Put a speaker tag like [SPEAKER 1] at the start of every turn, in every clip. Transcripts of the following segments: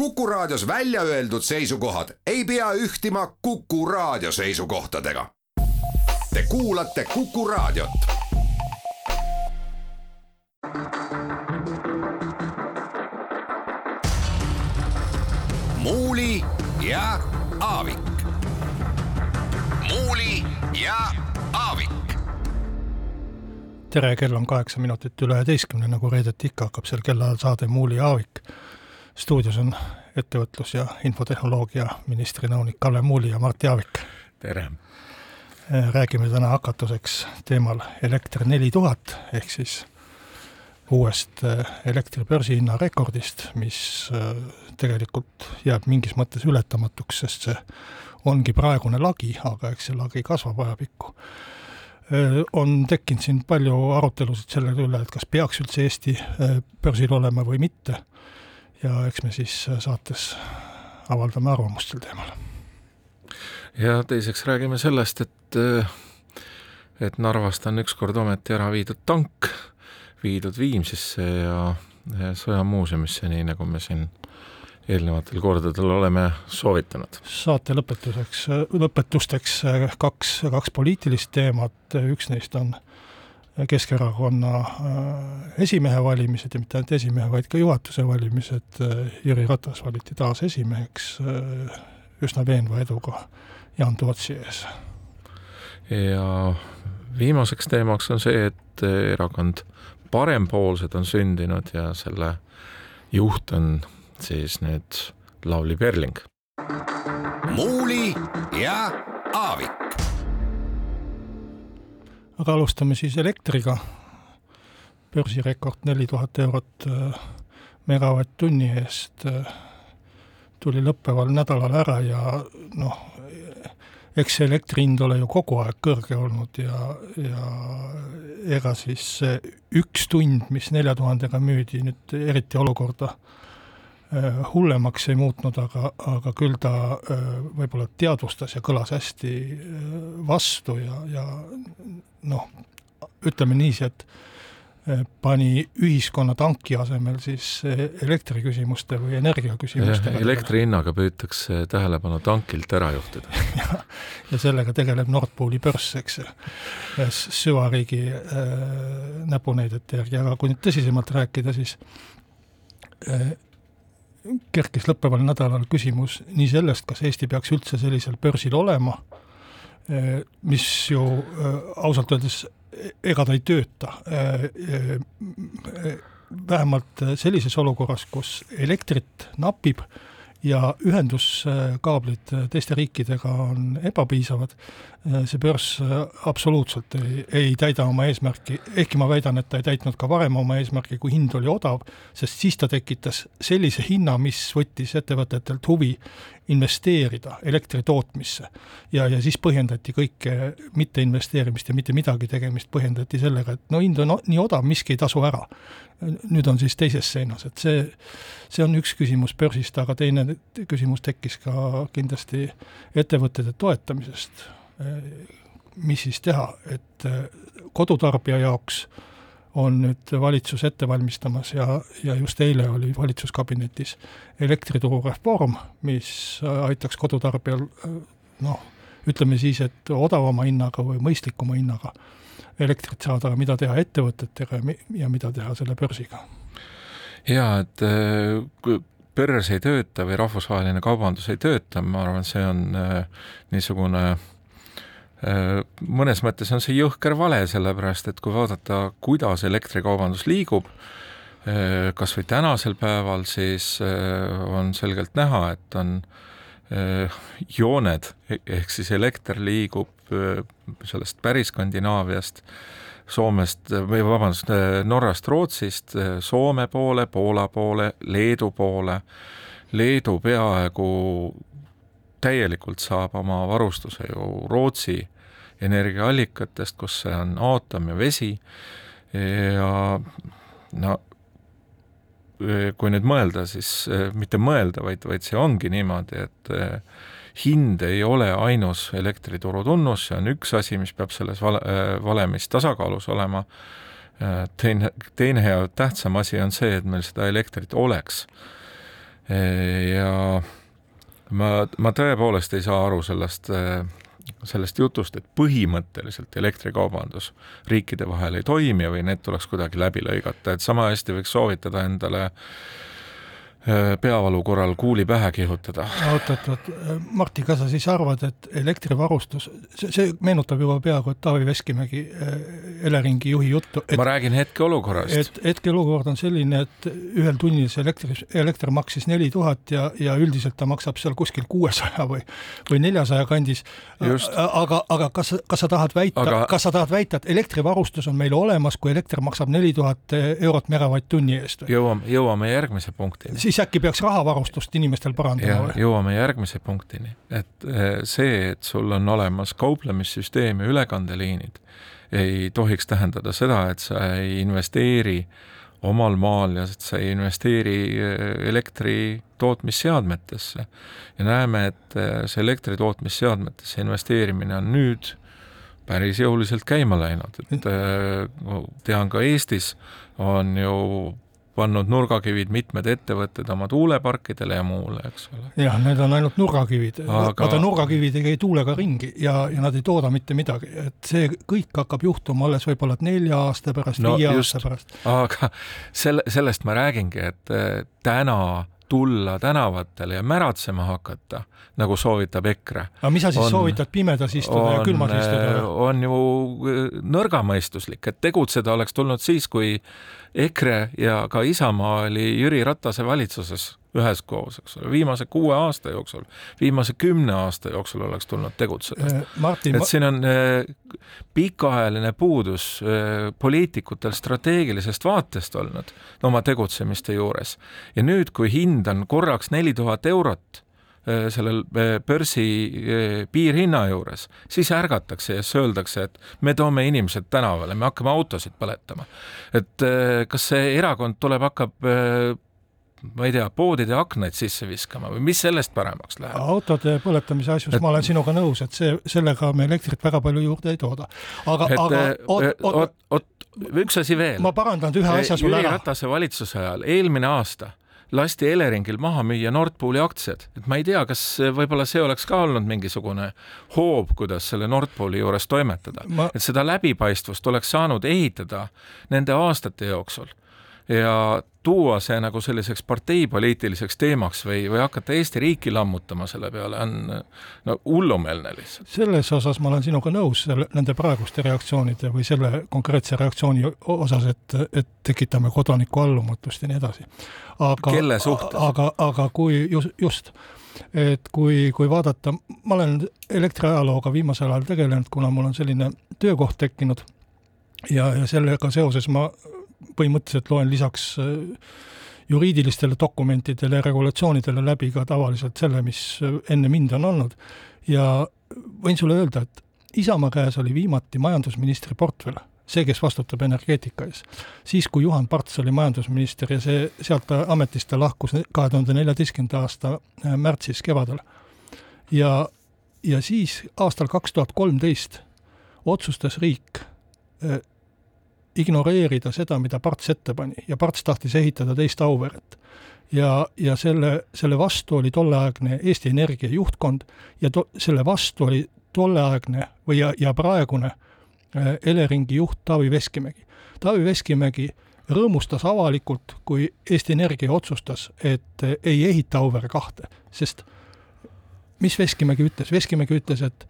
[SPEAKER 1] Kuku Raadios välja öeldud seisukohad ei pea ühtima Kuku Raadio seisukohtadega. Te kuulate Kuku Raadiot. muuli ja Aavik. muuli ja Aavik
[SPEAKER 2] tere, kell on kaheksa minutit üle üheteistkümne, nagu reedeti ikka hakkab sel kellaajal saade Muuli ja Aavik. Stuudios on ettevõtlus- ja infotehnoloogia ministri nõunik Kalle Muuli ja Mart Jaavik.
[SPEAKER 3] tere!
[SPEAKER 2] räägime täna hakatuseks teemal elekter neli tuhat, ehk siis uuest äh, elektri börsihinna rekordist, mis äh, tegelikult jääb mingis mõttes ületamatuks, sest see ongi praegune lagi, aga eks see lagi kasvab ajapikku Äh, on tekkinud siin palju arutelusid selle üle, et kas peaks üldse Eesti börsil olema või mitte. Ja eks me siis äh, saates avaldame arvamust sel teemal.
[SPEAKER 3] ja teiseks räägime sellest, et, et Narvast on ükskord ometi ära viidud tank, viidud Viimsisse ja, ja sõjamuuseumisse, nii nagu me siin eelnevatel kordadel oleme soovitanud.
[SPEAKER 2] saate lõpetuseks, lõpetusteks kaks, kaks poliitilist teemat, üks neist on Keskerakonna äh, esimehe valimised ja mitte ainult esimehe, vaid ka juhatuse valimised. Jüri Ratas valiti taas esimeheks äh, üsna veenva eduga Jaan Tootsi ees.
[SPEAKER 3] ja viimaseks teemaks on see, et erakond Parempoolsed on sündinud ja selle juht on siis nüüd Lavly Perling.
[SPEAKER 1] muuli ja Aavik.
[SPEAKER 2] Aga alustame siis elektriga. börsirekord neli tuhat eurot äh, megavatt-tunni eest äh, tuli lõppeval nädalal ära ja noh, eks see elektri hind ole ju kogu aeg kõrge olnud ja, ja ega siis see üks tund, mis nelja tuhandega müüdi, nüüd eriti olukorda äh, hullemaks ei muutnud, aga, aga küll ta äh, võib-olla teadvustas ja kõlas hästi äh, vastu ja, ja noh, ütleme niiviisi, et pani ühiskonna tanki asemel siis elektriküsimuste või energiaküsimustega.
[SPEAKER 3] elektri hinnaga püütakse tähelepanu tankilt ära juhtida
[SPEAKER 2] ja, ja sellega tegeleb Nord Pooli börs, eks ju, süvariigi äh, näpunäidete järgi, aga kui nüüd tõsisemalt rääkida, siis äh, kerkis lõppeval nädalal küsimus nii sellest, kas Eesti peaks üldse sellisel börsil olema, eh, mis ju eh, ausalt öeldes ega ta ei tööta. Eh, vähemalt sellises olukorras, kus elektrit napib ja ühenduskaablid teiste riikidega on ebapiisavad, see börs absoluutselt ei, ei täida oma eesmärki, ehkki ma väidan, et ta ei täitnud ka varem oma eesmärki, kui hind oli odav, sest siis ta tekitas sellise hinna, mis võttis ettevõtetelt huvi investeerida elektri tootmisse. ja, ja siis põhjendati kõike mitteinvesteerimist ja mitte midagi tegemist põhjendati sellega, et no hind on nii odav, miski ei tasu ära. Nüüd on siis teises seinas, et see, see on üks küsimus börsist, aga teine küsimus tekkis ka kindlasti ettevõtete toetamisest. mis siis teha, et kodutarbija jaoks on nüüd valitsus ette valmistamas ja, ja just eile oli valitsuskabinetis elektrituru reform, mis aitaks kodutarbijal noh, ütleme siis, et odavama hinnaga või mõistlikuma hinnaga elektrit saada, aga mida teha ettevõtetega ja mida teha selle börsiga?
[SPEAKER 3] jaa, et kui börs ei tööta või rahvusvaheline kaubandus ei tööta, ma arvan, see on äh, niisugune äh, Äh, mõnes mõttes on see jõhker vale, sellepärast et kui vaadata, kuidas elektrikaubandus liigub, äh, kas või tänasel päeval, siis äh, on selgelt näha, et on jooned, ehk siis elekter liigub sellest päris Skandinaaviast, Soomest või vabandust, Norrast, Rootsist Soome poole, Poola poole, Leedu poole. Leedu peaaegu täielikult saab oma varustuse ju Rootsi energiaallikatest, kus see on aatom ja vesi ja no kui nüüd mõelda, siis mitte mõelda, vaid, vaid see ongi niimoodi, et hind ei ole ainus elektrituru tunnus, see on üks asi, mis peab selles vale, eh, valemis tasakaalus olema, eh, teine, teine ja tähtsam asi on see, et meil seda elektrit oleks. Ja ma, ma tõepoolest ei saa aru sellest, sellest jutust, et põhimõtteliselt elektrikaubandus riikide vahel ei toimi või need tuleks kuidagi läbi lõigata, et sama hästi võiks soovitada endale äh, Äh, peavalu korral kuuli pähe kihutada.
[SPEAKER 2] oot, oot, oot, Martti, kas sa siis arvad, et elektrivarustus, see, see meenutab juba peaaegu, et Taavi Veskimägi äh, Eleringi juhi juttu.
[SPEAKER 3] ma räägin hetkeolukorrast.
[SPEAKER 2] et hetkeolukord on selline, et ühel tunnil see elektri, elekter maksis neli tuhat ja, ja üldiselt ta maksab seal kuskil kuuesaja või, või neljasaja kandis. aga, aga kas, kas sa tahad väita aga..., kas sa tahad väita, et elektrivarustus on meil olemas, kui elekter maksab neli tuhat eurot megavatt-tunni eest?
[SPEAKER 3] jõuame, jõuame järgmise punktini
[SPEAKER 2] siis äkki peaks rahavarustust inimestel parandama või?
[SPEAKER 3] jõuame järgmise punktini, et eh, see, et sul on olemas kauplemissüsteem ja ülekandeliinid, ei tohiks tähendada seda, et sa ei investeeri omal maal ja et sa ei investeeri eh, elektri tootmisseadmetesse. ja näeme, et eh, see elektri tootmisseadmetesse investeerimine on nüüd päris jõuliselt käima läinud, et tean ka Eestis on ju pannud nurgakivid mitmed ettevõtted oma tuuleparkidele ja muule, eks ole.
[SPEAKER 2] jah, need on ainult nurgakivid Aga..., vaata nurgakivid ei käi tuulega ringi ja, ja nad ei tooda mitte midagi, et see kõik hakkab juhtuma alles võib-olla nelja aasta pärast no,, viie just, aasta pärast.
[SPEAKER 3] aga selle, sellest ma räägingi, et eh, täna tulla tänavatele ja märatsema hakata, nagu soovitab EKRE.
[SPEAKER 2] aga mis sa siis on, soovitad, pimedas istuda on, ja külmas istuda?
[SPEAKER 3] Eh, on ju eh, nõrgamõistuslik, et tegutseda oleks tulnud siis, kui EKRE ja ka Isamaa oli Jüri Ratase valitsuses üheskoos, eks ole, viimase kuue aasta jooksul, viimase kümne aasta jooksul oleks tulnud tegutseda. Äh, et siin on äh, pikaajaline puudus äh, poliitikutel strateegilisest vaatest olnud oma tegutsemiste juures ja nüüd, kui hind on korraks neli tuhat eurot sellel börsi piirhinna juures, siis ärgatakse ja siis öeldakse, et me toome inimesed tänavale, me hakkame autosid põletama. et kas see erakond tuleb, hakkab ma ei tea, poodide aknaid sisse viskama või mis sellest paremaks läheb?
[SPEAKER 2] autode põletamise asjus et... ma olen sinuga nõus, et see, sellega me elektrit väga palju juurde ei tooda. aga, aga
[SPEAKER 3] oot, oot, oot, üks asi veel.
[SPEAKER 2] ma parandan ühe asja sulle
[SPEAKER 3] ära. Jüri Ratase valitsuse ajal, eelmine aasta lasti Eleringil maha müüa Nord Pooli aktsiad, et ma ei tea, kas võib-olla see oleks ka olnud mingisugune hoob, kuidas selle Nord Pooli juures toimetada ma..., et seda läbipaistvust oleks saanud ehitada nende aastate jooksul ja tuua see nagu selliseks parteipoliitiliseks teemaks või, või hakata Eesti riiki lammutama selle peale, on no hullumeelne lihtsalt.
[SPEAKER 2] selles osas ma olen sinuga nõus, selle, nende praeguste reaktsioonide või selle konkreetse reaktsiooni osas, et, et tekitame kodaniku allumatust ja nii edasi.
[SPEAKER 3] aga, kelle suhtes?
[SPEAKER 2] aga, aga kui just, just et kui, kui vaadata, ma olen elektriajalooga viimasel ajal tegelenud, kuna mul on selline töökoht tekkinud ja, ja sellega seoses ma põhimõtteliselt loen lisaks äh, juriidilistele dokumentidele ja regulatsioonidele läbi ka tavaliselt selle, mis äh, enne mind on olnud. ja võin sulle öelda, et Isamaa käes oli viimati majandusministri portfell, see, kes vastutab energeetika ees. siis, kui Juhan Parts oli majandusminister ja see, sealt ta ametist ta lahkus kahe tuhande neljateistkümnenda aasta äh, märtsis, kevadel. ja, ja siis aastal kaks tuhat kolmteist otsustas riik ignoreerida seda, mida Parts ette pani ja Parts tahtis ehitada teist Auveret. ja, ja selle, selle vastu oli tolleaegne Eesti Energia juhtkond ja to-, selle vastu oli tolleaegne või ja, ja praegune äh, Eleringi juht Taavi Veskimägi. Taavi Veskimägi rõõmustas avalikult, kui Eesti Energia otsustas, et äh, ei ehita Auvere kahte, sest mis Veskimägi ütles, Veskimägi ütles, et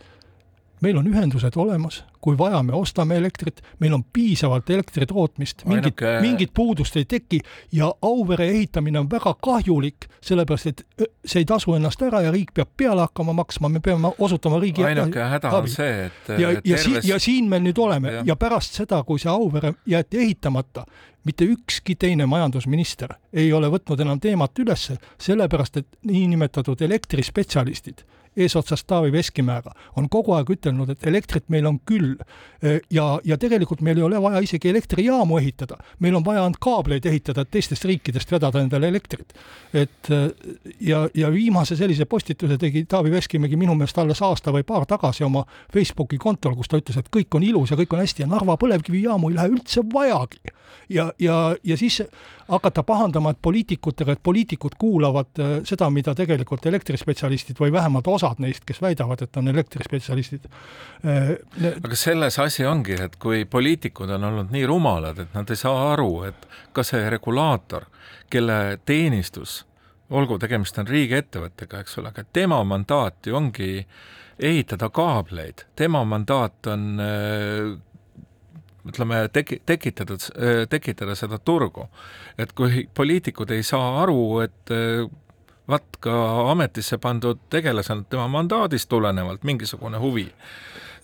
[SPEAKER 2] meil on ühendused olemas, kui vaja, me ostame elektrit, meil on piisavalt elektri tootmist, mingit Ainuke..., mingit puudust ei teki. Ja Auvere ehitamine on väga kahjulik, sellepärast et see ei tasu ennast ära ja riik peab peale hakkama maksma, me peame osutama riigi
[SPEAKER 3] ainuke häda on see, et
[SPEAKER 2] ja, ja terves... si-, ja siin me nüüd oleme. Ja. ja pärast seda, kui see Auvere jäeti ehitamata, mitte ükski teine majandusminister ei ole võtnud enam teemat ülesse, sellepärast et niinimetatud elektrispetsialistid eesotsas Taavi Veskimäega, on kogu aeg ütelnud, et elektrit meil on küll, null. ja, ja tegelikult meil ei ole vaja isegi elektrijaamu ehitada, meil on vaja ainult kaableid ehitada, et teistest riikidest vedada endale elektrit. et ja, ja viimase sellise postituse tegi Taavi Veskimägi minu meelest alles aasta või paar tagasi oma Facebooki kontol, kus ta ütles, et kõik on ilus ja kõik on hästi ja Narva põlevkivijaamu ei lähe üldse vajagi. ja, ja, ja siis hakata pahandama, et poliitikutega, et poliitikud kuulavad äh, seda, mida tegelikult elektrispetsialistid või vähemalt osad neist, kes väidavad, et on elektrispetsialistid.
[SPEAKER 3] Äh, aga selles asi ongi, et kui poliitikud on olnud nii rumalad, et nad ei saa aru, et ka see regulaator, kelle teenistus, olgu tegemist on riigiettevõttega, eks ole, aga tema mandaat ju ongi ehitada kaableid, tema mandaat on äh, ütleme, teki-, tekitada, tekitada seda turgu. et kui poliitikud ei saa aru, et vaat ka ametisse pandud tegelasel tema mandaadist tulenevalt mingisugune huvi,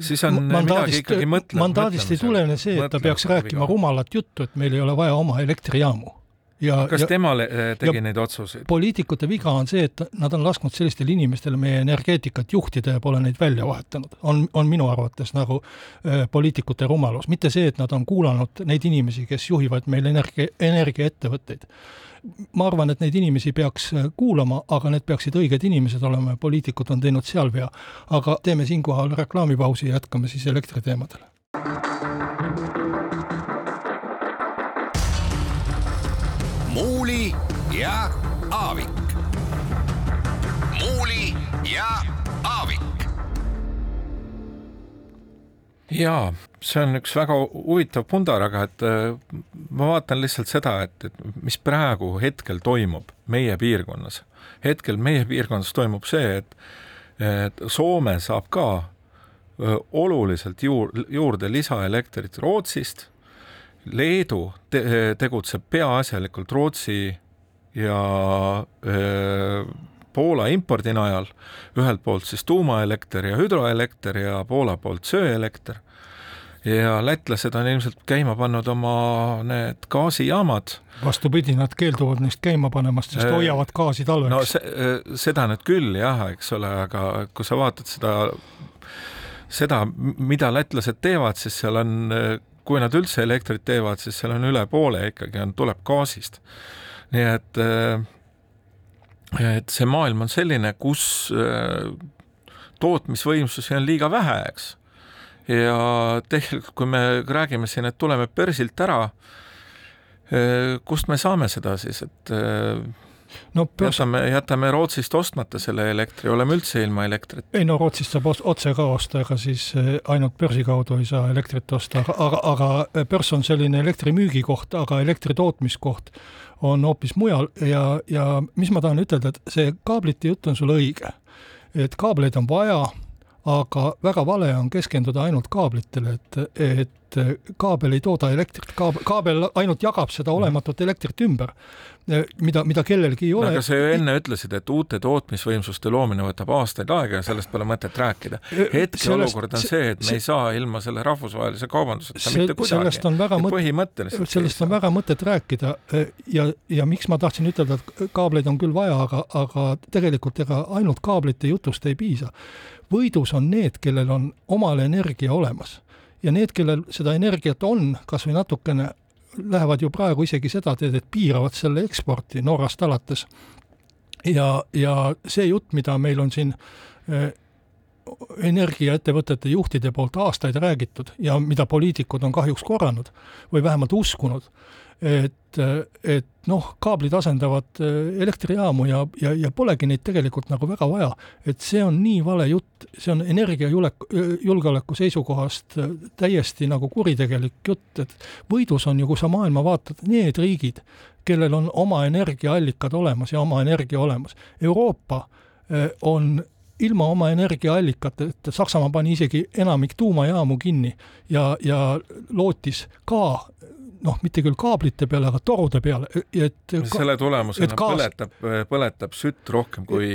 [SPEAKER 3] siis on mandaadist, ikkagi mõtle,
[SPEAKER 2] mandaadist ei tulene see, et ta peaks rääkima rumalat juttu, et meil ei ole vaja oma elektrijaamu
[SPEAKER 3] ja kas ja, tema eh, tegi neid otsuseid?
[SPEAKER 2] poliitikute viga on see, et nad on lasknud sellistele inimestele meie energeetikat juhtida ja pole neid välja vahetanud. on, on minu arvates nagu äh, poliitikute rumalus, mitte see, et nad on kuulanud neid inimesi, kes juhivad meil energia, energiaettevõtteid. Ma arvan, et neid inimesi peaks äh, kuulama, aga need peaksid õiged inimesed olema ja poliitikud on teinud seal vea. aga teeme siinkohal reklaamipausi ja jätkame siis elektriteemadel
[SPEAKER 1] Muuli ja Aavik. muuli ja Aavik.
[SPEAKER 3] jaa, see on üks väga huvitav pundar, aga et äh, ma vaatan lihtsalt seda, et, et mis praegu hetkel toimub meie piirkonnas. hetkel meie piirkonnas toimub see, et, et Soome saab ka äh, oluliselt juur, juurde lisaelektrit Rootsist Leedu te tegutseb peaasjalikult Rootsi ja öö, Poola impordi najal, ühelt poolt siis tuumaelekter ja hüdroelekter ja Poola poolt söeelekter. Ja lätlased on ilmselt käima pannud oma need gaasijaamad.
[SPEAKER 2] vastupidi, nad keelduvad neist käima panemast, sest hoiavad gaasi talveks.
[SPEAKER 3] no se, seda nüüd küll jah, eks ole, aga kui sa vaatad seda, seda, mida lätlased teevad, siis seal on kui nad üldse elektrit teevad, siis seal on üle poole ikkagi on, tuleb gaasist. nii et, äh, et see maailm on selline, kus äh, tootmisvõimsusi on liiga vähe, eks. Ja tegelikult, kui me räägime siin, et tuleme börsilt ära, äh, kust me saame seda siis, et no börs... jätame, jätame Rootsist ostmata selle elektri, oleme üldse ilma elektrit?
[SPEAKER 2] ei no Rootsist saab otse ka osta, ega siis eh, ainult börsi kaudu ei saa elektrit osta, aga, aga, eh, börs on selline elektri müügikoht, aga elektri tootmiskoht on hoopis mujal ja, ja mis ma tahan ütelda, et see kaablite jutt on sul õige. et kaableid on vaja, aga väga vale on keskenduda ainult kaablitele, et, et kaabel ei tooda elektrit, kaabel, kaabel ainult jagab seda olematut elektrit ümber. Eh, mida, mida kellelgi ei ole.
[SPEAKER 3] aga sa ju enne ütlesid, et uute tootmisvõimsuste loomine võtab aastaid aega ja sellest pole mõtet rääkida. Eh, hetkeolukord on see, et me ei saa ilma selle rahvusvahelise kaubanduseta mitte kuidagi.
[SPEAKER 2] sellest on väga põhimõtteliselt sellest on väga mõtet rääkida eh, ja, ja miks ma tahtsin ütelda, et kaableid on küll vaja, aga, aga tegelikult ega ainult kaablite jutust ei piisa. Võidus on need, kellel on omal energia olemas ja need, kellel seda energiat on, kas või natukene lähevad ju praegu isegi seda teed, et piiravad selle eksporti Norrast alates. ja, ja see jutt, mida meil on siin eh, energiaettevõtete juhtide poolt aastaid räägitud ja mida poliitikud on kahjuks korranud või vähemalt uskunud, et, et noh, kaablid asendavad äh, elektrijaamu ja, ja, ja polegi neid tegelikult nagu väga vaja. et see on nii vale jutt, see on energiajulek-, julgeoleku seisukohast äh, täiesti nagu kuritegelik jutt, et võidus on ju, kui sa maailma vaatad, need riigid, kellel on oma energiaallikad olemas ja oma energia olemas. Euroopa äh, on ilma oma energiaallikateta, Saksamaa pani isegi enamik tuumajaamu kinni ja, ja lootis ka noh, mitte küll kaablite peale, aga torude peale, et
[SPEAKER 3] selle tulemusena gaas, põletab, põletab sütt rohkem kui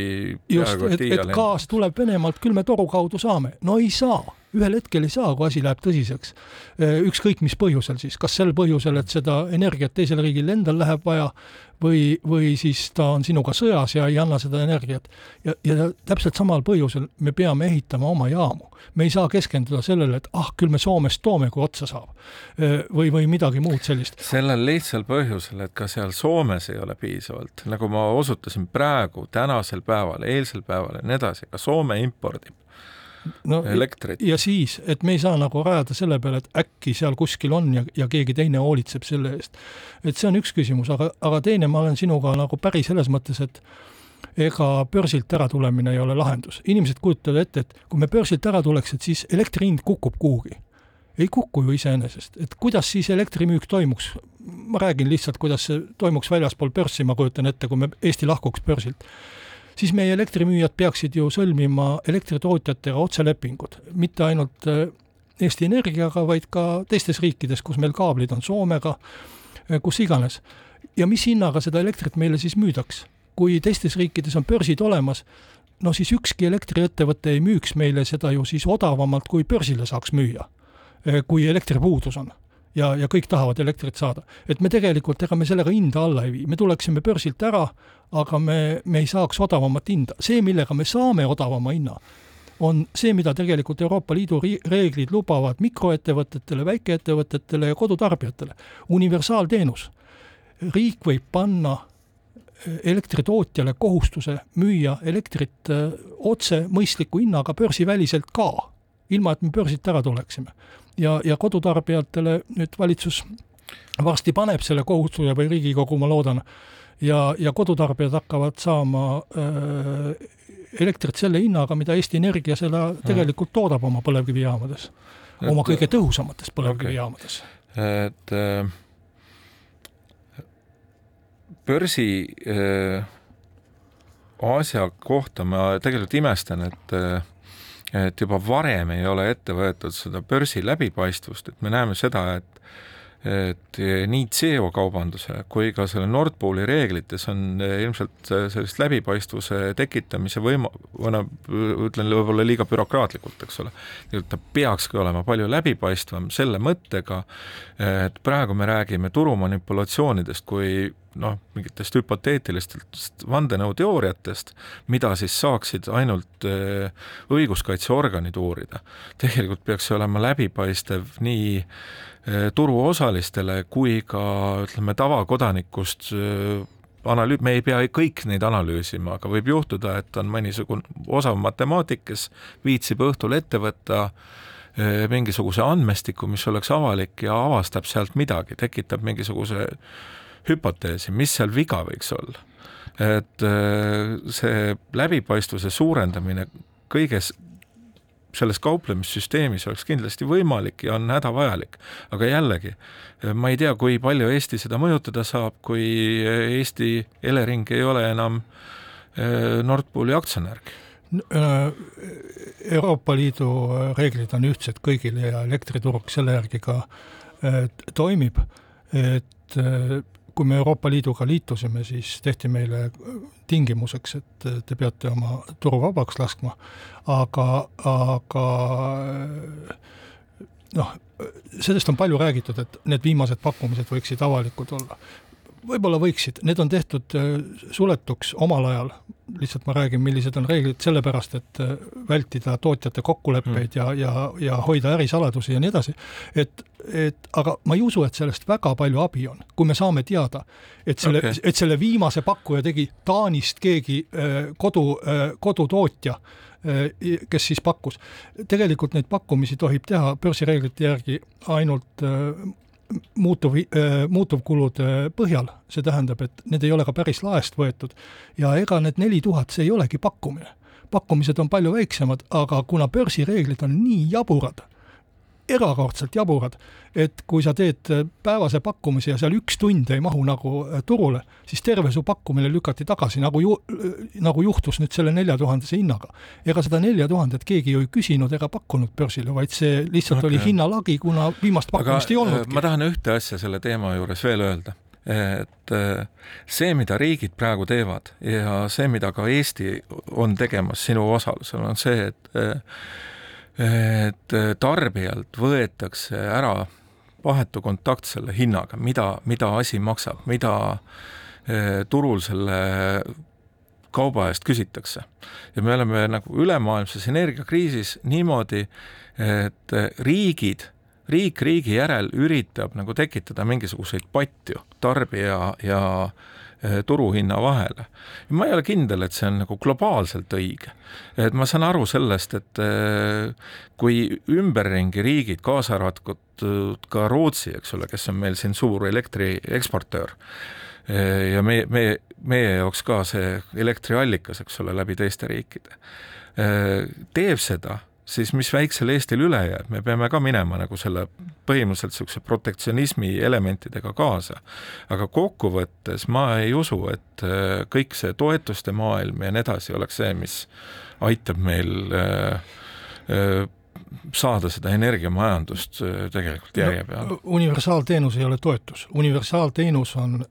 [SPEAKER 2] just, et, et gaas tuleb Venemaalt, küll me toru kaudu saame. no ei saa, ühel hetkel ei saa, kui asi läheb tõsiseks. ükskõik mis põhjusel siis, kas sel põhjusel, et seda energiat teisel riigil endal läheb vaja või, või siis ta on sinuga sõjas ja ei anna seda energiat. ja, ja täpselt samal põhjusel me peame ehitama oma jaamu. me ei saa keskenduda sellele, et ah, küll me Soomest toome, kui otsa saab. või, või midagi muud sellist.
[SPEAKER 3] sellel lihtsal põhjusel, et ka seal Soomes ei ole piisavalt, nagu ma osutasin praegu, tänasel päeval, eilsel päeval ja nii edasi, ka Soome impordib no, elektrit.
[SPEAKER 2] ja siis, et me ei saa nagu rajada selle peale, et äkki seal kuskil on ja, ja keegi teine hoolitseb selle eest. et see on üks küsimus, aga, aga teine, ma olen sinuga nagu päri selles mõttes, et ega börsilt äratulemine ei ole lahendus. inimesed kujutavad ette, et kui me börsilt ära tuleks, et siis elektri hind kukub kuhugi. ei kuku ju iseenesest, et kuidas siis elektrimüük toimuks? ma räägin lihtsalt, kuidas see toimuks väljaspool börssi, ma kujutan ette, kui me Eesti lahkuks börsilt siis meie elektrimüüjad peaksid ju sõlmima elektritootjatega otselepingud, mitte ainult äh, Eesti Energiaga, vaid ka teistes riikides, kus meil kaablid on, Soomega, äh, kus iganes. ja mis hinnaga seda elektrit meile siis müüdaks? kui teistes riikides on börsid olemas, no siis ükski elektriettevõte ei müüks meile seda ju siis odavamalt, kui börsile saaks müüa, äh, kui elektripuudus on ja, ja kõik tahavad elektrit saada. et me tegelikult, ega me sellega hinda alla ei vii, me tuleksime börsilt ära, aga me, me ei saaks odavamat hinda. see, millega me saame odavama hinna, on see, mida tegelikult Euroopa Liidu reeglid lubavad mikroettevõtetele, väikeettevõtetele ja kodutarbijatele. universaalteenus. riik võib panna eh, elektritootjale kohustuse müüa elektrit eh, otse mõistliku hinnaga börsiväliselt ka, ilma et me börsilt ära tuleksime ja, ja kodutarbijatele nüüd valitsus varsti paneb selle kohustuse või Riigikogu, ma loodan, ja, ja kodutarbijad hakkavad saama äh, elektrit selle hinnaga, mida Eesti Energia seda tegelikult toodab oma põlevkivijaamades, oma kõige tõhusamates põlevkivijaamades.
[SPEAKER 3] Okay.. et äh, börsi äh, asja kohta ma tegelikult imestan, et äh, et juba varem ei ole ette võetud seda börsi läbipaistvust, et me näeme seda, et et nii CO kaubanduse kui ka selle Nord Pooli reeglites on ilmselt sellist läbipaistvuse tekitamise võima-, või noh, ütlen võib-olla liiga bürokraatlikult, eks ole. ta peakski olema palju läbipaistvam selle mõttega, et praegu me räägime turumanipulatsioonidest kui noh, mingitest hüpoteetilistest vandenõuteooriatest, mida siis saaksid ainult äh, õiguskaitseorganid uurida. tegelikult peaks see olema läbipaistev nii äh, turuosalistele kui ka ütleme, tavakodanikust äh, analüü-, me ei pea kõik neid analüüsima, aga võib juhtuda, et on mõnisugune osav matemaatik, kes viitsib õhtul ette võtta mingisuguse andmestiku, mis oleks avalik ja avastab sealt midagi, tekitab mingisuguse hüpoteesi, mis seal viga võiks olla. et äh, see läbipaistvuse suurendamine kõiges selles kauplemissüsteemis oleks kindlasti võimalik ja on hädavajalik. aga jällegi, ma ei tea, kui palju Eesti seda mõjutada saab, kui Eesti Elering ei ole enam äh, Nord Pooli aktsionärgi
[SPEAKER 2] äh, Euroopa Liidu reeglid on ühtsed kõigile ja elektriturg selle järgi ka toimib, et kui me Euroopa Liiduga liitusime, siis tehti meile tingimuseks, et te peate oma turu vabaks laskma, aga, aga noh, sellest on palju räägitud, et need viimased pakkumised võiksid avalikud olla võib-olla võiksid, need on tehtud äh, suletuks omal ajal, lihtsalt ma räägin, millised on reeglid, sellepärast et äh, vältida tootjate kokkuleppeid mm. ja, ja, ja hoida ärisaladusi ja nii edasi, et, et aga ma ei usu, et sellest väga palju abi on, kui me saame teada, et selle okay., et selle viimase pakkuja tegi Taanist keegi äh, kodu, kodutootja, kes siis pakkus. tegelikult neid pakkumisi tohib teha börsireeglite järgi ainult muutuv, äh, muutuvkulude põhjal, see tähendab, et need ei ole ka päris laest võetud. ja ega need neli tuhat, see ei olegi pakkumine. pakkumised on palju väiksemad, aga kuna börsireeglid on nii jaburad, erakordselt jaburad, et kui sa teed äh, päevase pakkumise ja seal üks tund ei mahu nagu äh, turule, siis terve su pakkumine lükati tagasi, nagu ju-, äh, nagu juhtus nüüd selle nelja tuhandese hinnaga. ega seda nelja tuhandet keegi ju ei küsinud ega pakkunud börsile, vaid see lihtsalt okay. oli hinnalagi, kuna viimast pakkumist Aga, ei olnudki.
[SPEAKER 3] ma tahan ühte asja selle teema juures veel öelda et see, mida riigid praegu teevad ja see, mida ka Eesti on tegemas sinu osalusel, on see, et et tarbijalt võetakse ära vahetu kontakt selle hinnaga, mida, mida asi maksab, mida turul selle kauba eest küsitakse. ja me oleme nagu ülemaailmses energiakriisis niimoodi, et riigid, riik riigi järel üritab nagu tekitada mingisuguseid patju tarbija ja eh, turuhinna vahele. ma ei ole kindel, et see on nagu globaalselt õige. et ma saan aru sellest, et eh, kui ümberringi riigid, kaasa arvatud ka Rootsi, eks ole, kes on meil siin suur elektri eksportöör, eh, ja meie, meie, meie jaoks ka see elektriallikas, eks ole, läbi teiste riikide, teeb seda, siis mis väiksel Eestil üle jääb, me peame ka minema nagu selle põhimõtteliselt niisuguse protektsionismi elementidega kaasa. aga kokkuvõttes ma ei usu, et äh, kõik see toetuste maailm ja nii edasi oleks see, mis aitab meil äh, äh, saada seda energiamajandust tegelikult järje peale no,.
[SPEAKER 2] universaalteenus ei ole toetus, universaalteenus on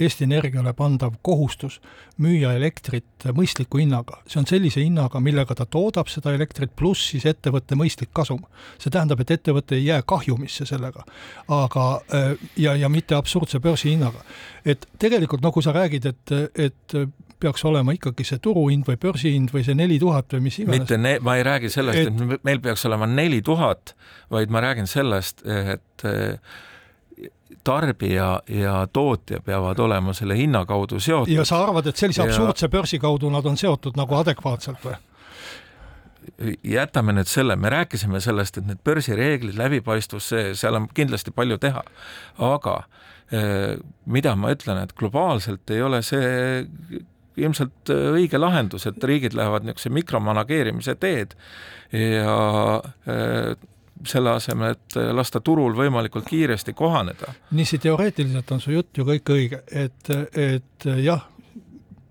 [SPEAKER 2] Eesti Energiale pandav kohustus müüa elektrit mõistliku hinnaga. see on sellise hinnaga, millega ta toodab seda elektrit, pluss siis ettevõtte mõistlik kasum. see tähendab, et ettevõte ei jää kahjumisse sellega, aga ja, ja mitte absurdse börsihinnaga. et tegelikult no kui sa räägid, et, et peaks olema ikkagi see turuhind või börsihind või see neli tuhat või mis iganes.
[SPEAKER 3] mitte ne-, ma ei räägi sellest, et meil peaks olema neli tuhat, vaid ma räägin sellest, et tarbija ja tootja peavad olema selle hinna kaudu seotud.
[SPEAKER 2] ja sa arvad, et sellise absurdse ja... börsi kaudu nad on seotud nagu adekvaatselt või?
[SPEAKER 3] jätame nüüd selle, me rääkisime sellest, et need börsireeglid, läbipaistvus, see, seal on kindlasti palju teha, aga eh, mida ma ütlen, et globaalselt ei ole see ilmselt õige lahendus, et riigid lähevad niisuguse mikromanageerimise teed ja eh, selle asemel, et lasta turul võimalikult kiiresti kohaneda.
[SPEAKER 2] niiviisi teoreetiliselt on su jutt ju kõik õige, et, et jah,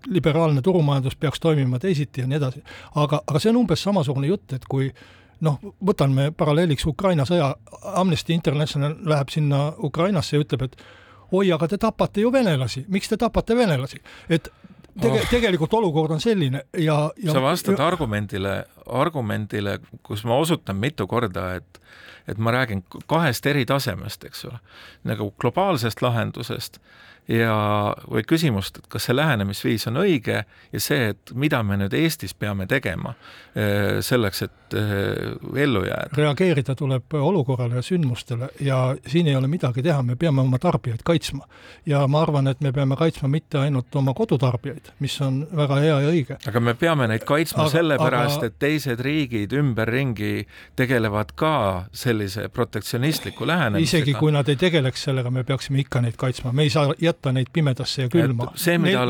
[SPEAKER 2] liberaalne turumajandus peaks toimima teisiti ja nii edasi, aga, aga see on umbes samasugune jutt, et kui noh, võtan me paralleeliks Ukraina sõja, Amnesty International läheb sinna Ukrainasse ja ütleb, et oi, aga te tapate ju venelasi, miks te tapate venelasi? et tege-, oh. tegelikult olukord on selline ja, ja
[SPEAKER 3] sa vastad ja... argumendile, argumendile, kus ma osutan mitu korda, et et ma räägin kahest eri tasemest, eks ole, nagu globaalsest lahendusest ja, või küsimust, et kas see lähenemisviis on õige ja see, et mida me nüüd Eestis peame tegema eh, selleks, et eh, ellu jääda.
[SPEAKER 2] reageerida tuleb olukorrale ja sündmustele ja siin ei ole midagi teha, me peame oma tarbijaid kaitsma. ja ma arvan, et me peame kaitsma mitte ainult oma kodutarbijaid, mis on väga hea ja õige.
[SPEAKER 3] aga me peame neid kaitsma sellepärast aga..., et teised riigid ümberringi tegelevad ka sellise protektsionistliku lähenemisega.
[SPEAKER 2] isegi kui nad ei tegeleks sellega, me peaksime ikka neid kaitsma, me ei saa jätta neid pimedasse ja külma.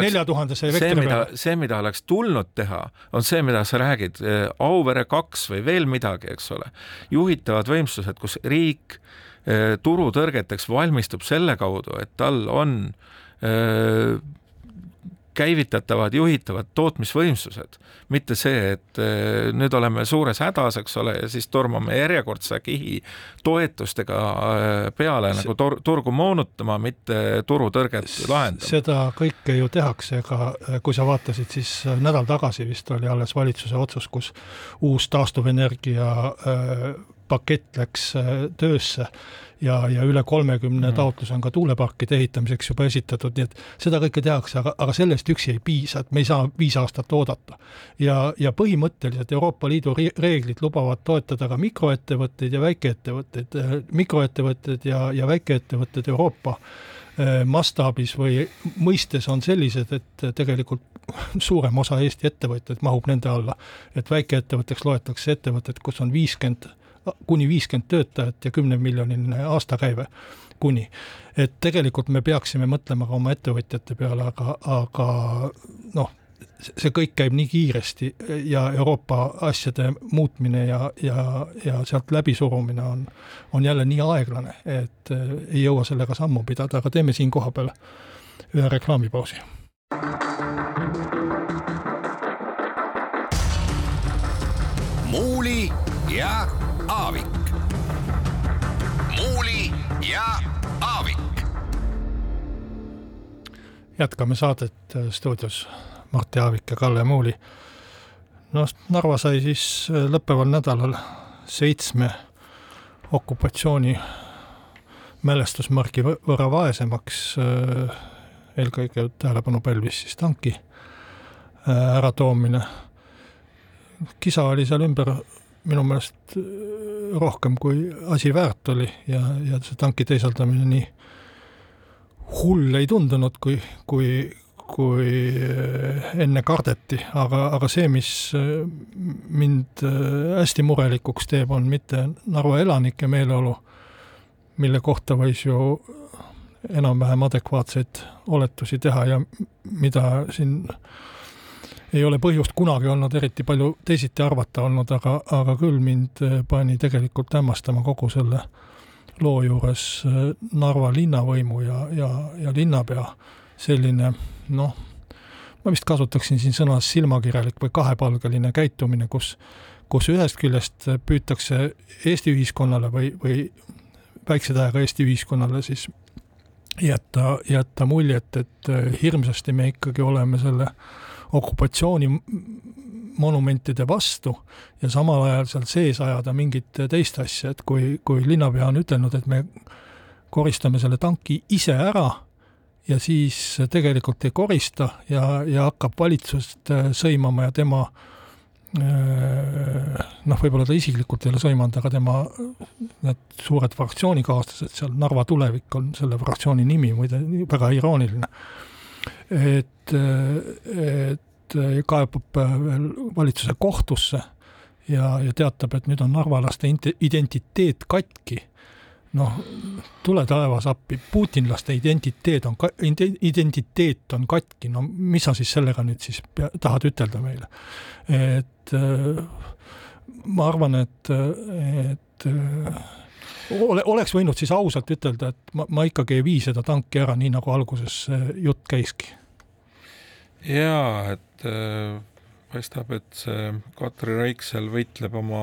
[SPEAKER 2] nelja tuhandese elektri
[SPEAKER 3] peale. see, mida oleks tulnud teha, on see, mida sa räägid, Auvere kaks või veel midagi, eks ole. juhitavad võimsused, kus riik äh, turutõrgeteks valmistub selle kaudu, et tal on öö, äh, käivitatavad juhitavad tootmisvõimsused, mitte see, et eh, nüüd oleme suures hädas, eks ole, ja siis tormame järjekordse kihi toetustega eh, peale nagu tor-, turgu moonutama, mitte turutõrget lahendama.
[SPEAKER 2] seda kõike ju tehakse, ega eh, kui sa vaatasid, siis nädal tagasi vist oli alles valitsuse otsus, kus uus taastuvenergia pakett läks töösse ja, ja üle kolmekümne mm. taotluse on ka tuuleparkide ehitamiseks juba esitatud, nii et seda kõike tehakse, aga, aga sellest üksi ei piisa, et me ei saa viis aastat oodata. ja, ja põhimõtteliselt Euroopa Liidu reeglid lubavad toetada ka mikroettevõtteid ja väikeettevõtteid, mikroettevõtted ja, ja väikeettevõtted Euroopa eh, mastaabis või mõistes on sellised, et tegelikult suurem osa Eesti ettevõtjaid mahub nende alla. et väikeettevõtteks loetakse ettevõtted, kus on viiskümmend kuni viiskümmend töötajat ja kümnemiljoniline aastakäive kuni. et tegelikult me peaksime mõtlema ka oma ettevõtjate peale, aga, aga noh, see kõik käib nii kiiresti ja Euroopa asjade muutmine ja, ja, ja sealt läbisurumine on, on jälle nii aeglane, et eh, ei jõua sellega sammu pidada, aga teeme siin kohapeal ühe reklaamipausi. Jätkame saadet äh, stuudios Martti Aavik ja Kalle Muuli. no Narva sai siis äh, lõppeval nädalal seitsme okupatsiooni mälestusmargi võrra vaesemaks. Äh, eelkõige tähelepanu pälvis siis tanki äratoomine. kisa oli seal ümber minu meelest rohkem kui asi väärt oli ja, ja see tanki teisaldamine nii hull ei tundunud, kui, kui, kui äh, enne kardeti, aga, aga see, mis äh, mind hästi murelikuks teeb, on mitte Narva elanike meeleolu, mille kohta võis ju enam-vähem adekvaatseid oletusi teha ja mida siin ei ole põhjust kunagi olnud eriti palju teisiti arvata olnud, aga, aga küll mind äh, pani tegelikult hämmastama kogu selle loo juures äh, Narva linnavõimu ja, ja, ja linnapea. Selline noh, ma vist kasutaksin siin sõna silmakirjalik või kahepalgeline käitumine, kus, kus ühest küljest püütakse Eesti ühiskonnale või, või väikse tähega Eesti ühiskonnale siis jätta, jätta muljet, et äh, hirmsasti me ikkagi oleme selle okupatsiooni monumentide vastu ja samal ajal seal sees ajada mingit teist asja, et kui, kui linnapea on ütelnud, et me koristame selle tanki ise ära ja siis tegelikult ei korista ja, ja hakkab valitsust äh, sõimama ja tema äh, noh, võib-olla ta isiklikult ei ole sõimanud, aga tema need suured fraktsioonikaaslased seal, Narva tulevik on selle fraktsiooni nimi, muide väga irooniline. Et, et kaebab veel valitsuse kohtusse ja, ja teatab, et nüüd on narvalaste identiteet katki. noh, tule taevas appi, putinlaste identiteet on, identiteet on katki, no mis sa siis sellega nüüd siis pea, tahad ütelda meile? et ma arvan, et, et ole, oleks võinud siis ausalt ütelda, et ma, ma ikkagi ei vii seda tanki ära, nii nagu alguses jutt käiski.
[SPEAKER 3] Jaa, et äh, paistab, et see Katri Raik seal võitleb oma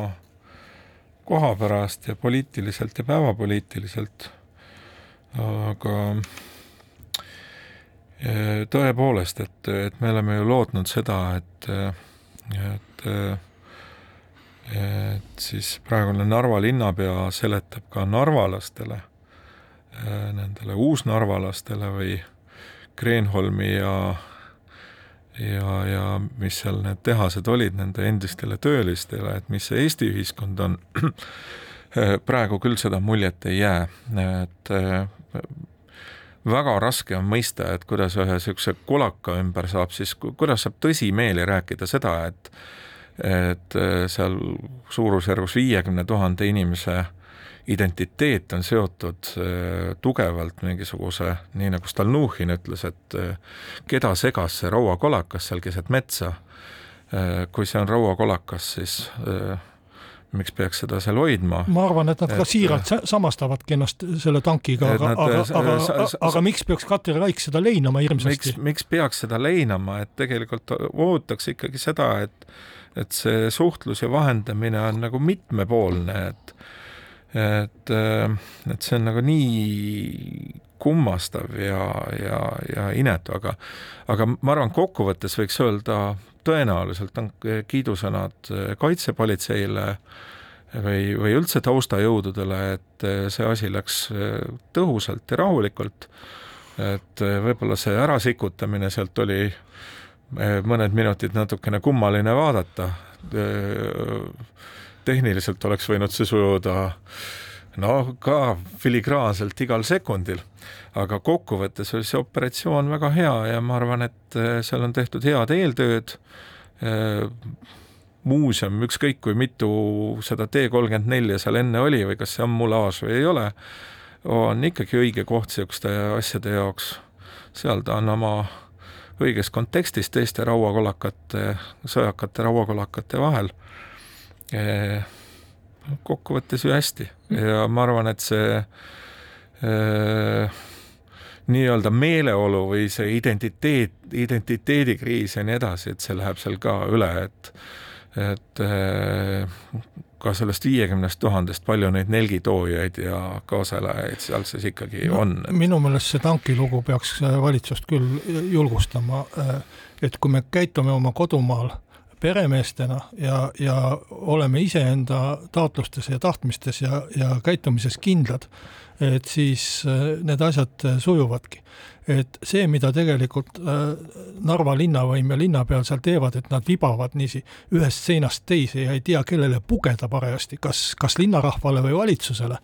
[SPEAKER 3] koha pärast ja poliitiliselt ja päevapoliitiliselt, aga äh, tõepoolest, et, et me oleme ju lootnud seda, et, et et siis praegune Narva linnapea seletab ka narvalastele, äh, nendele uusnarvalastele või Kreenholmi ja ja, ja mis seal need tehased olid nende endistele töölistele, et mis see Eesti ühiskond on, praegu küll seda muljet ei jää, et äh, väga raske on mõista, et kuidas ühe niisuguse kulaka ümber saab siis, kuidas saab tõsimeeli rääkida seda, et et äh, seal suurusjärgus viiekümne tuhande inimese identiteet on seotud äh, tugevalt mingisuguse, nii nagu Stalnuhhin ütles, et äh, keda segas see rauakolakas seal keset metsa. kui see on rauakolakas, siis miks peaks seda seal hoidma?
[SPEAKER 2] ma arvan, et nad et, ka siiralt samastavadki ennast selle tankiga, aga, aga, aga, aga, aga miks peaks Katri Raik seda leinama hirmsasti?
[SPEAKER 3] miks, miks peaks seda leinama, et tegelikult ootaks ikkagi seda, et et see suhtlus ja vahendamine on nagu mitmepoolne, et et, et see on nagu nii kummastav ja, ja, ja inetu, aga aga ma arvan, kokkuvõttes võiks öelda, tõenäoliselt on kiidusõnad kaitsepolitseile või, või üldse taustajõududele, et see asi läks tõhusalt ja rahulikult, et võib-olla see ärasikutamine sealt oli mõned minutid natukene kummaline vaadata. Eh, tehniliselt oleks võinud see sujuda no ka filigraanselt igal sekundil, aga kokkuvõttes oli see operatsioon väga hea ja ma arvan, et eh, seal on tehtud head eeltööd. muuseum, ükskõik kui mitu seda T kolmkümmend nelja seal enne oli või kas see on mulaaž või ei ole, on ikkagi õige koht niisuguste asjade jaoks. seal ta on oma õiges kontekstis teiste rauakolakate, sõjakate rauakolakate vahel. Kokkuvõttes ju hästi ja ma arvan, et see nii-öelda meeleolu või see identiteet, identiteedikriis ja nii edasi, et see läheb seal ka üle, et et ka sellest viiekümnest tuhandest, palju neid nelgitoojaid ja kaaselajaid seal siis ikkagi no, on
[SPEAKER 2] et...? minu meelest see tankilugu peaks äh, valitsust küll julgustama, äh, et kui me käitume oma kodumaal peremeestena ja, ja oleme iseenda taotlustes ja tahtmistes ja, ja käitumises kindlad, et siis äh, need asjad sujuvadki. et see, mida tegelikult Narva linnavõim ja linnapea seal teevad, et nad vibavad niiviisi ühest seinast teise ja ei tea, kellele pugeda parajasti, kas, kas linnarahvale või valitsusele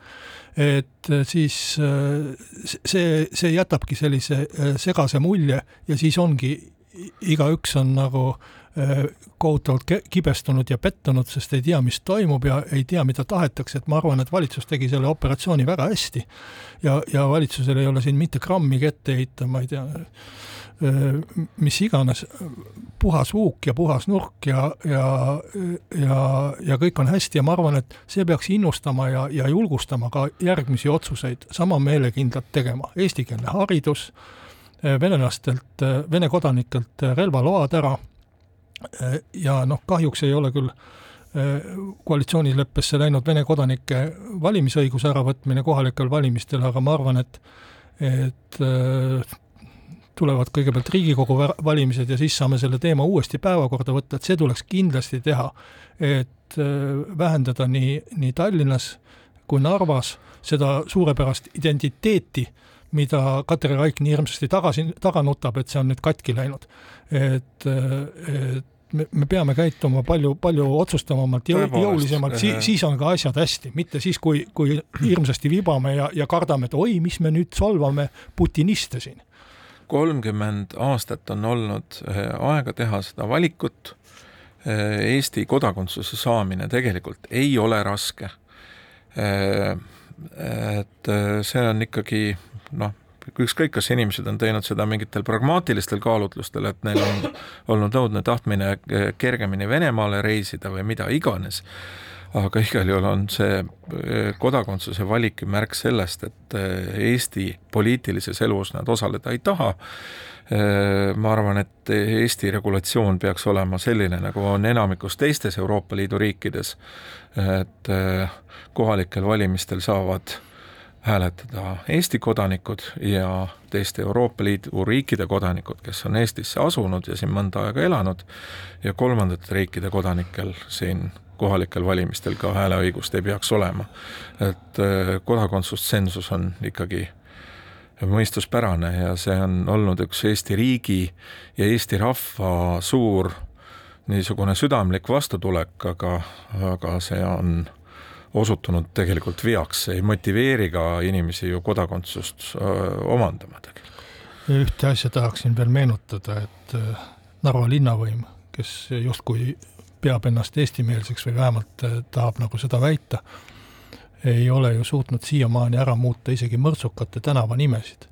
[SPEAKER 2] et siis see, see jätabki sellise segase mulje ja siis ongi igaüks on nagu äh, kohutavalt kibestunud ja pettunud, sest ei tea, mis toimub ja ei tea, mida tahetakse, et ma arvan, et valitsus tegi selle operatsiooni väga hästi. ja, ja valitsusel ei ole siin mitte grammigi ette heita, ma ei tea, äh, mis iganes, puhas huuk ja puhas nurk ja, ja, ja, ja kõik on hästi ja ma arvan, et see peaks innustama ja, ja julgustama ka järgmisi otsuseid sama meelekindlalt tegema. eestikeelne haridus Eh, venelastelt, Vene kodanikelt relvaload ära ja noh, kahjuks ei ole küll koalitsioonileppesse läinud Vene kodanike valimisõiguse äravõtmine kohalikel valimistel, aga ma arvan, et et tulevad kõigepealt Riigikogu valimised ja siis saame selle teema uuesti päevakorda võtta, et see tuleks kindlasti teha. et vähendada nii, nii Tallinnas kui Narvas seda suurepärast identiteeti mida Katri Raik nii hirmsasti tagasi, taga nutab, et see on nüüd katki läinud. et, et me, me peame käituma palju, palju otsustavamalt, jõulisemalt, siis, siis on ka asjad hästi, mitte siis, kui, kui hirmsasti vibame ja, ja kardame, et oi, mis me nüüd solvame putiniste siin.
[SPEAKER 3] kolmkümmend aastat on olnud eh, aega teha seda valikut. Eh, Eesti kodakondsuse saamine tegelikult ei ole raske. Eh, et see on ikkagi noh, ükskõik, kas inimesed on teinud seda mingitel pragmaatilistel kaalutlustel, et neil on olnud õudne tahtmine kergemini Venemaale reisida või mida iganes, aga igal juhul on see eh, kodakondsuse valik märk sellest, et eh, Eesti poliitilises elus nad osaleda ei taha. Eh, ma arvan, et Eesti regulatsioon peaks olema selline, nagu on enamikus teistes Euroopa Liidu riikides, et kohalikel valimistel saavad hääletada Eesti kodanikud ja teiste Euroopa Liidu riikide kodanikud, kes on Eestisse asunud ja siin mõnda aega elanud, ja kolmandate riikide kodanikel siin kohalikel valimistel ka hääleõigust ei peaks olema. et äh, kodakondsustsensus on ikkagi mõistuspärane ja see on olnud üks Eesti riigi ja Eesti rahva suur niisugune südamlik vastutulek, aga, aga see on osutunud tegelikult veaks, ei motiveeri ka inimesi ju kodakondsust omandama tegelikult.
[SPEAKER 2] ühte asja tahaksin veel meenutada, et Narva linnavõim, kes justkui peab ennast eestimeelseks või vähemalt tahab nagu seda väita, ei ole ju suutnud siiamaani ära muuta isegi mõrtsukate tänavanimesid.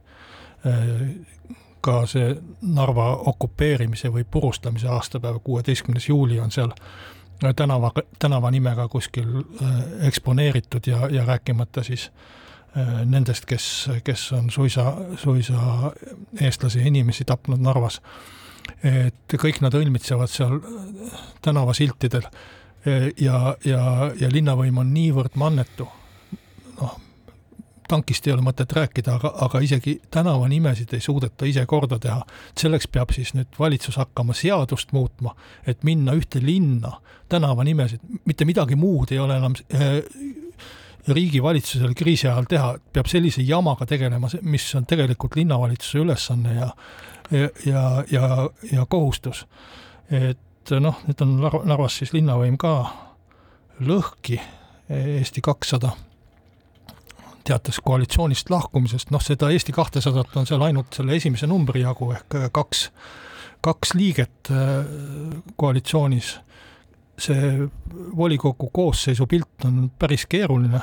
[SPEAKER 2] ka see Narva okupeerimise või purustamise aastapäev, kuueteistkümnes juuli on seal tänava, tänavanimega kuskil äh, eksponeeritud ja, ja rääkimata siis äh, nendest, kes, kes on suisa, suisa eestlasi inimesi tapnud Narvas. et kõik nad õilmitsevad seal äh, tänavasiltidel ja, ja, ja linnavõim on niivõrd mannetu, noh, tankist ei ole mõtet rääkida, aga, aga isegi tänavanimesid ei suudeta ise korda teha. selleks peab siis nüüd valitsus hakkama seadust muutma, et minna ühte linna tänavanimesid, mitte midagi muud ei ole enam äh, riigivalitsusel kriisi ajal teha, peab sellise jamaga tegelema, mis on tegelikult linnavalitsuse ülesanne ja ja, ja, ja, ja kohustus. et noh, nüüd on Narvas siis linnavõim ka lõhki, Eesti kakssada teatas koalitsioonist lahkumisest, noh, seda Eesti kahtesadat on seal ainult selle esimese numbri jagu ehk äh, kaks, kaks liiget äh, koalitsioonis. see volikogu koosseisu pilt on päris keeruline.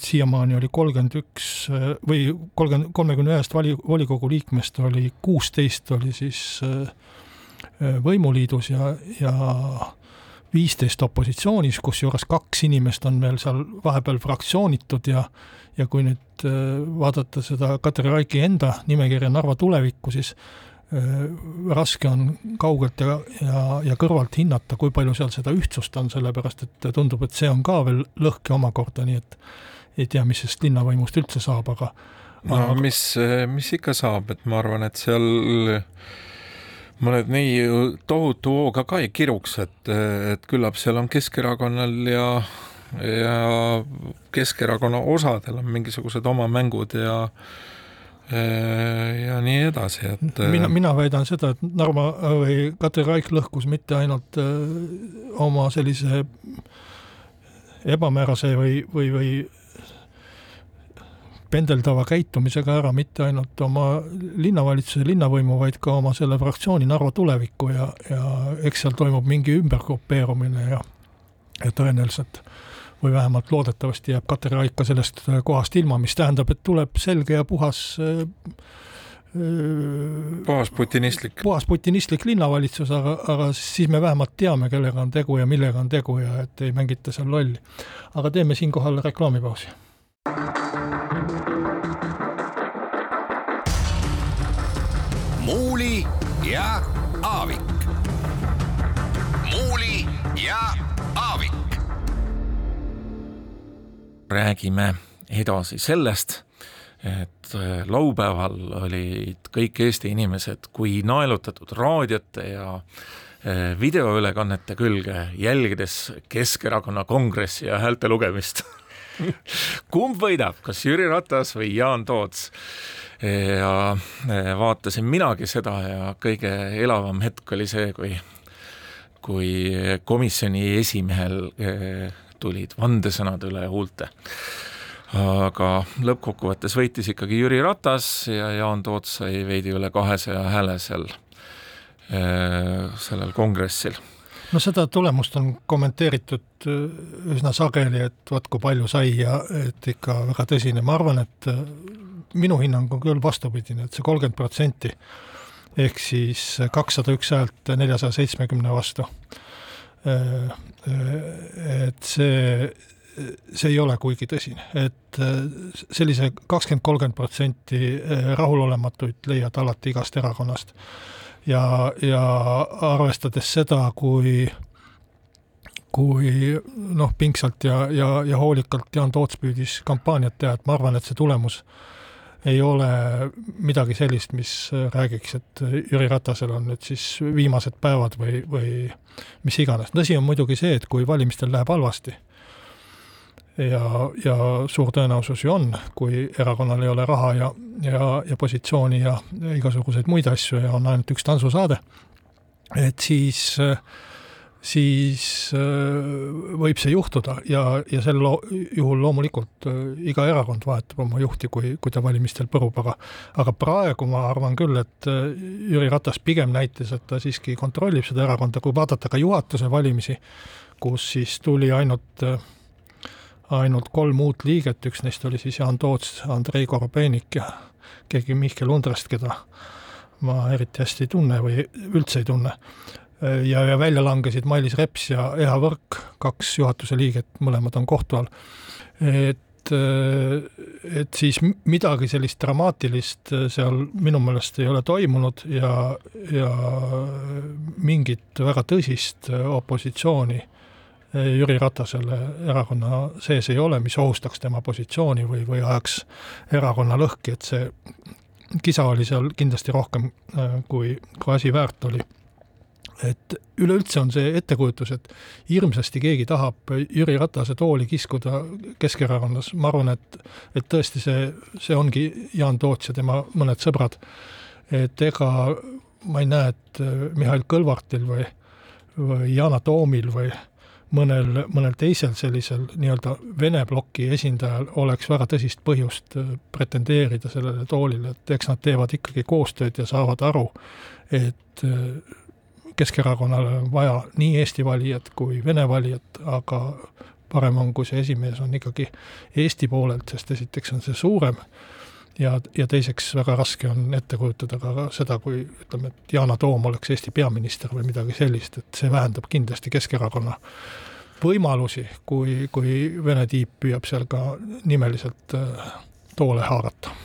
[SPEAKER 2] siiamaani oli kolmkümmend üks äh, või kolmkümmend, kolmekümne ühest vali, volikogu liikmest oli kuusteist oli siis võimuliidus ja, ja viisteist opositsioonis, kusjuures kaks inimest on veel seal vahepeal fraktsioonitud ja ja kui nüüd äh, vaadata seda Katri Raiki enda nimekirja Narva tulevikku, siis äh, raske on kaugelt ja, ja, ja kõrvalt hinnata, kui palju seal seda ühtsust on, sellepärast et tundub, et see on ka veel lõhki omakorda, nii et ei tea, mis sellest linnavõimust üldse saab, aga
[SPEAKER 3] no aga... mis, mis ikka saab, et ma arvan, et seal ma nüüd nii tohutu hooga ka ei kiruks, et, et küllap seal on Keskerakonnal ja, ja Keskerakonna osadel on mingisugused oma mängud ja ja nii edasi, et
[SPEAKER 2] mina, mina väidan seda, et Narva või Katri Raik lõhkus mitte ainult oma sellise ebamäärase või, või, või pendeldava käitumisega ära mitte ainult oma linnavalitsuse, linnavõimu, vaid ka oma selle fraktsiooni Narva tulevikku ja, ja eks seal toimub mingi ümbergrupeerumine ja, ja tõenäoliselt või vähemalt loodetavasti jääb Katri Raik ka sellest kohast ilma, mis tähendab, et tuleb selge ja puhas äh,
[SPEAKER 3] puhas putinistlik.
[SPEAKER 2] puhas putinistlik linnavalitsus, aga, aga siis me vähemalt teame, kellega on tegu ja millega on tegu ja et ei mängita seal lolli. aga teeme siinkohal reklaamipausi
[SPEAKER 1] ja Aavik. muuli ja Aavik.
[SPEAKER 3] räägime edasi sellest, et äh, laupäeval olid kõik Eesti inimesed kui naelutatud raadiote ja äh, videoülekannete külge, jälgides Keskerakonna kongressi ja häälte lugemist kumb võidab, kas Jüri Ratas või Jaan Toots? Ja e, vaatasin minagi seda ja kõige elavam hetk oli see, kui, kui komisjoni esimehel e, tulid vandesõnad üle huulte. aga lõppkokkuvõttes võitis ikkagi Jüri Ratas ja Jaan Toots sai veidi üle kahesaja hääle seal, e, sellel kongressil
[SPEAKER 2] no seda tulemust on kommenteeritud üsna sageli, et vot kui palju sai ja et ikka väga tõsine, ma arvan, et minu hinnang on küll vastupidine, et see kolmkümmend protsenti ehk siis kakssada üks häält neljasaja seitsmekümne vastu. et see, see ei ole kuigi tõsine, et sellise kakskümmend, kolmkümmend protsenti rahulolematuid leiad alati igast erakonnast. ja, ja arvestades seda, kui kui noh, pingsalt ja, ja, ja hoolikalt Jaan Toots püüdis kampaaniat teha, et ma arvan, et see tulemus äh, ei ole midagi sellist, mis räägiks, et Jüri Ratasel on nüüd siis viimased päevad või, või mis iganes. tõsi on muidugi see, et kui valimistel läheb halvasti ja, ja suur tõenäosus ju on, kui erakonnal ei ole raha ja, ja, ja positsiooni ja, igasuguseid muid asju ja on ainult üks tantsusaade, et siis äh, siis äh, võib see juhtuda ja, ja sel juhul loomulikult äh, iga erakond vahetab oma juhti, kui, kui ta valimistel põrub, aga aga praegu ma arvan küll, et äh, Jüri Ratas pigem näitas, et ta siiski kontrollib seda erakonda, kui vaadata ka juhatuse valimisi, kus siis tuli ainult ainult kolm uut liiget, üks neist oli siis Jaan Toots, Andrei Korobeinik ja keegi Mihkel Undrest, keda ma eriti hästi ei tunne või üldse ei tunne ja, ja välja langesid Mailis Reps ja Eha Võrk, kaks juhatuse liiget, mõlemad on kohtu all. et, et siis midagi sellist dramaatilist seal minu meelest ei ole toimunud ja, ja mingit väga tõsist opositsiooni Jüri Ratasele erakonna sees ei ole, mis ohustaks tema positsiooni või, või ajaks erakonna lõhki, et see kisa oli seal kindlasti rohkem, kui, kui asi väärt oli et üleüldse on see ettekujutus, et hirmsasti keegi tahab Jüri Ratase tooli kiskuda Keskerakonnas, ma arvan, et et tõesti see, see ongi Jaan Toots ja tema mõned sõbrad. et ega ma ei näe, et Mihhail Kõlvartil või, või Yana Toomil või mõnel, mõnel teisel sellisel nii-öelda Vene ploki esindajal oleks väga tõsist põhjust pretendeerida sellele toolile, et eks nad teevad ikkagi koostööd ja saavad aru, et Keskerakonnale on vaja nii Eesti valijat kui Vene valijat, aga parem on, kui see esimees on ikkagi Eesti poolelt, sest esiteks on see suurem ja, ja teiseks väga raske on ette kujutada ka seda, kui ütleme, et Yana Toom oleks Eesti peaminister või midagi sellist, et see vähendab kindlasti Keskerakonna võimalusi, kui, kui Vene tiip püüab seal ka nimeliselt äh, toole haarata.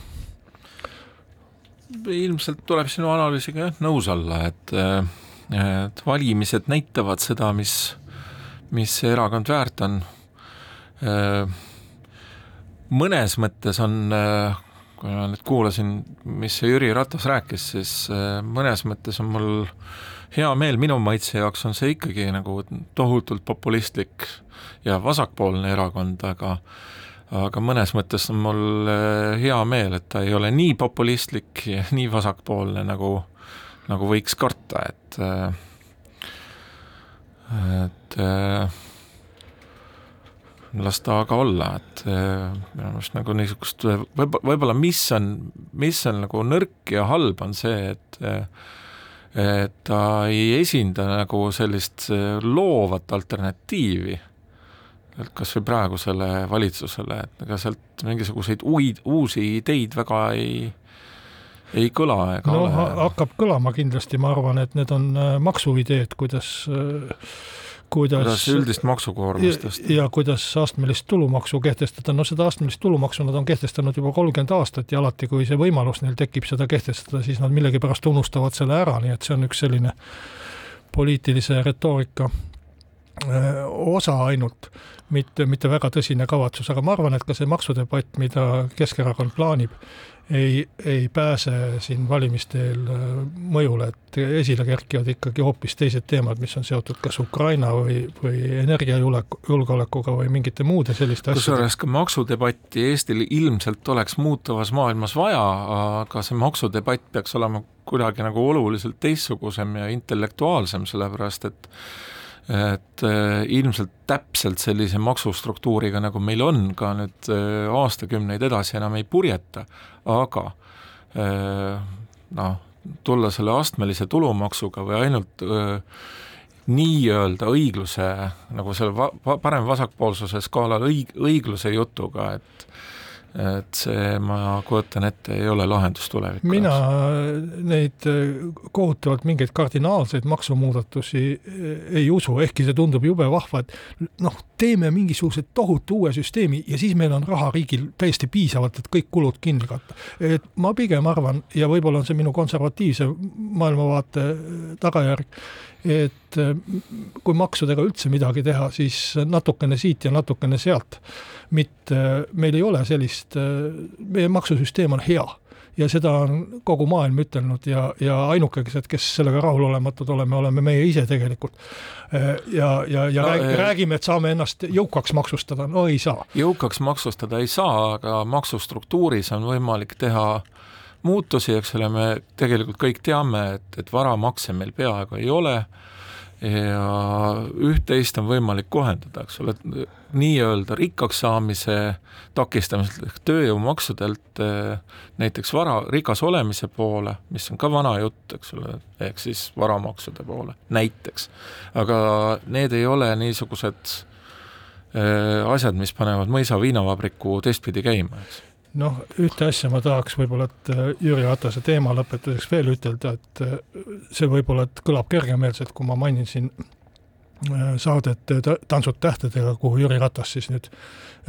[SPEAKER 3] Ilmselt tuleb sinu analüüsiga jah nõus olla, et äh, et valimised näitavad seda, mis, mis see erakond väärt on. mõnes mõttes on kui ma nüüd kuulasin, mis see Jüri Ratas rääkis, siis äh, mõnes mõttes on mul hea meel, minu maitse jaoks on see ikkagi nagu tohutult populistlik ja vasakpoolne erakond, aga aga mõnes mõttes on mul äh, hea meel, et ta ei ole nii populistlik ja nii vasakpoolne, nagu, nagu võiks karta, et äh, et las ta aga olla, et minu meelest nagu niisugust võib, võib-olla mis on, mis on nagu nõrk ja halb, on see, et et ta ei esinda nagu sellist loovat alternatiivi, et kas või praegusele valitsusele, et ega sealt mingisuguseid uid, uusi ideid väga ei ei kõla ega
[SPEAKER 2] no,
[SPEAKER 3] ole.
[SPEAKER 2] hakkab kõlama kindlasti, ma arvan, et need on äh, maksuideed, kuidas äh,
[SPEAKER 3] kuidas, kuidas üldist maksukoormust tõsta.
[SPEAKER 2] ja kuidas astmelist tulumaksu kehtestada, no seda astmelist tulumaksu nad on kehtestanud juba kolmkümmend aastat ja alati, kui see võimalus neil tekib seda kehtestada, siis nad millegipärast unustavad selle ära, nii et see on üks selline poliitilise retoorika osa ainult, mitte, mitte väga tõsine kavatsus, aga ma arvan, et ka see maksudebatt, mida Keskerakond plaanib, ei, ei pääse siin valimiste eel äh, mõjule, et esile kerkivad ikkagi hoopis teised teemad, mis on seotud kas Ukraina või, või energiajulgeoleku, julgeolekuga või mingite muude selliste
[SPEAKER 3] asjadega. kusjuures ka maksudebatti Eestil ilmselt oleks muutuvas maailmas vaja, aga see maksudebatt peaks olema kuidagi nagu oluliselt teistsugusem ja intellektuaalsem, sellepärast et et äh, ilmselt täpselt sellise maksustruktuuriga, nagu meil on, ka nüüd äh, aastakümneid edasi enam ei purjeta, aga äh, noh, tulla selle astmelise tulumaksuga või ainult nii-öelda õigluse, nagu va-, va-, parem-vasakpoolsuse skaalal õig-, õigluse jutuga, et et see, ma kujutan ette, ei ole lahendus tuleviku
[SPEAKER 2] mina neid äh, kohutavalt mingeid kardinaalseid maksumuudatusi äh, ei usu, ehkki see tundub jube vahva, et noh, teeme mingisuguse tohutu uue süsteemi ja siis meil on raha riigil täiesti piisavalt, et kõik kulud kinni katta. et ma pigem arvan ja võib-olla on see minu konservatiivse maailmavaate äh, tagajärg, et kui maksudega üldse midagi teha, siis natukene siit ja natukene sealt mitte, meil ei ole sellist, meie maksusüsteem on hea ja seda on kogu maailm ütelnud ja, ja ainukesed, kes sellega rahulolematud oleme, oleme meie ise tegelikult. ja, ja, ja no, rääg, äh, räägime, et saame ennast jõukaks maksustada, no ei saa.
[SPEAKER 3] jõukaks maksustada ei saa, aga maksustruktuuris on võimalik teha muutusi, eks ole, me tegelikult kõik teame, et, et varamakse meil peaaegu ei ole ja üht-teist on võimalik kohendada, eks ole, nii-öelda rikkaks saamise takistamisel ehk tööjõumaksudelt eh, näiteks vara, rikas olemise poole, mis on ka vana jutt, eks ole, ehk siis varamaksude poole, näiteks. aga need ei ole niisugused äh, asjad, mis panevad mõisa viinavabriku teistpidi käima, eks
[SPEAKER 2] noh, ühte asja ma tahaks võib-olla, et äh, Jüri Ratase teema lõpetuseks veel ütelda, et äh, see võib-olla, et kõlab kergemeelselt, kui ma mainin siin äh, saadet Tantsud tähtedega, kuhu Jüri Ratas siis nüüd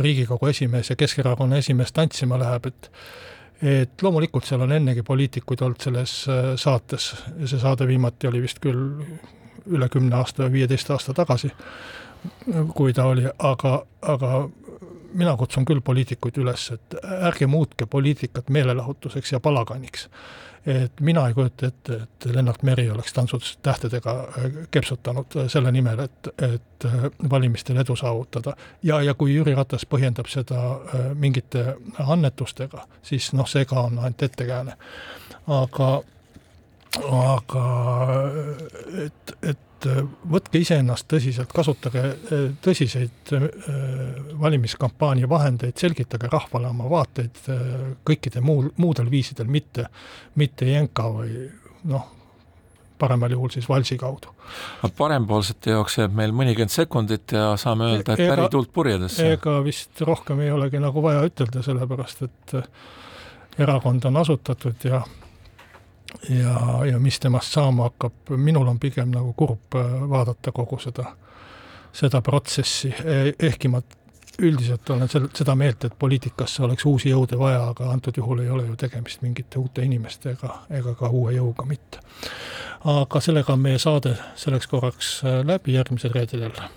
[SPEAKER 2] Riigikogu esimees ja Keskerakonna esimees tantsima läheb, et et loomulikult seal on ennegi poliitikuid olnud selles saates see saade viimati oli vist küll üle kümne aasta või viieteist aasta tagasi, kui ta oli, aga, aga mina kutsun küll poliitikuid üles, et ärge muutke poliitikat meelelahutuseks ja palaganiks. et mina ei kujuta ette, et Lennart Meri oleks tantsud tähtedega äh, kepsutanud selle nimel, et, et äh, valimistel edu saavutada. ja, ja kui Jüri Ratas põhjendab seda äh, mingite annetustega, siis noh, see ka on ainult ettekääne. aga aga et, et et äh, võtke iseennast tõsiselt, kasutage äh, tõsiseid äh, valimiskampaania vahendeid, selgitage rahvale oma vaateid kõikide muul, muudel viisidel, mitte, mitte jänka või noh, paremal juhul siis valsi kaudu.
[SPEAKER 3] parempoolsete jaoks jääb meil mõnikümmend sekundit ja saame öelda, et päri tuult purjedesse.
[SPEAKER 2] ega vist rohkem ei olegi nagu vaja ütelda, sellepärast et erakond on asutatud ja ja, ja mis temast saama hakkab, minul on pigem nagu kurb äh, vaadata kogu seda, seda protsessi, e-, ehkki ma üldiselt olen sel-, seda meelt, et poliitikasse oleks uusi jõude vaja, aga antud juhul ei ole ju tegemist mingite uute inimestega ega ka uue jõuga mitte. aga sellega on meie saade selleks korraks äh, läbi, järgmisel reedel jälle.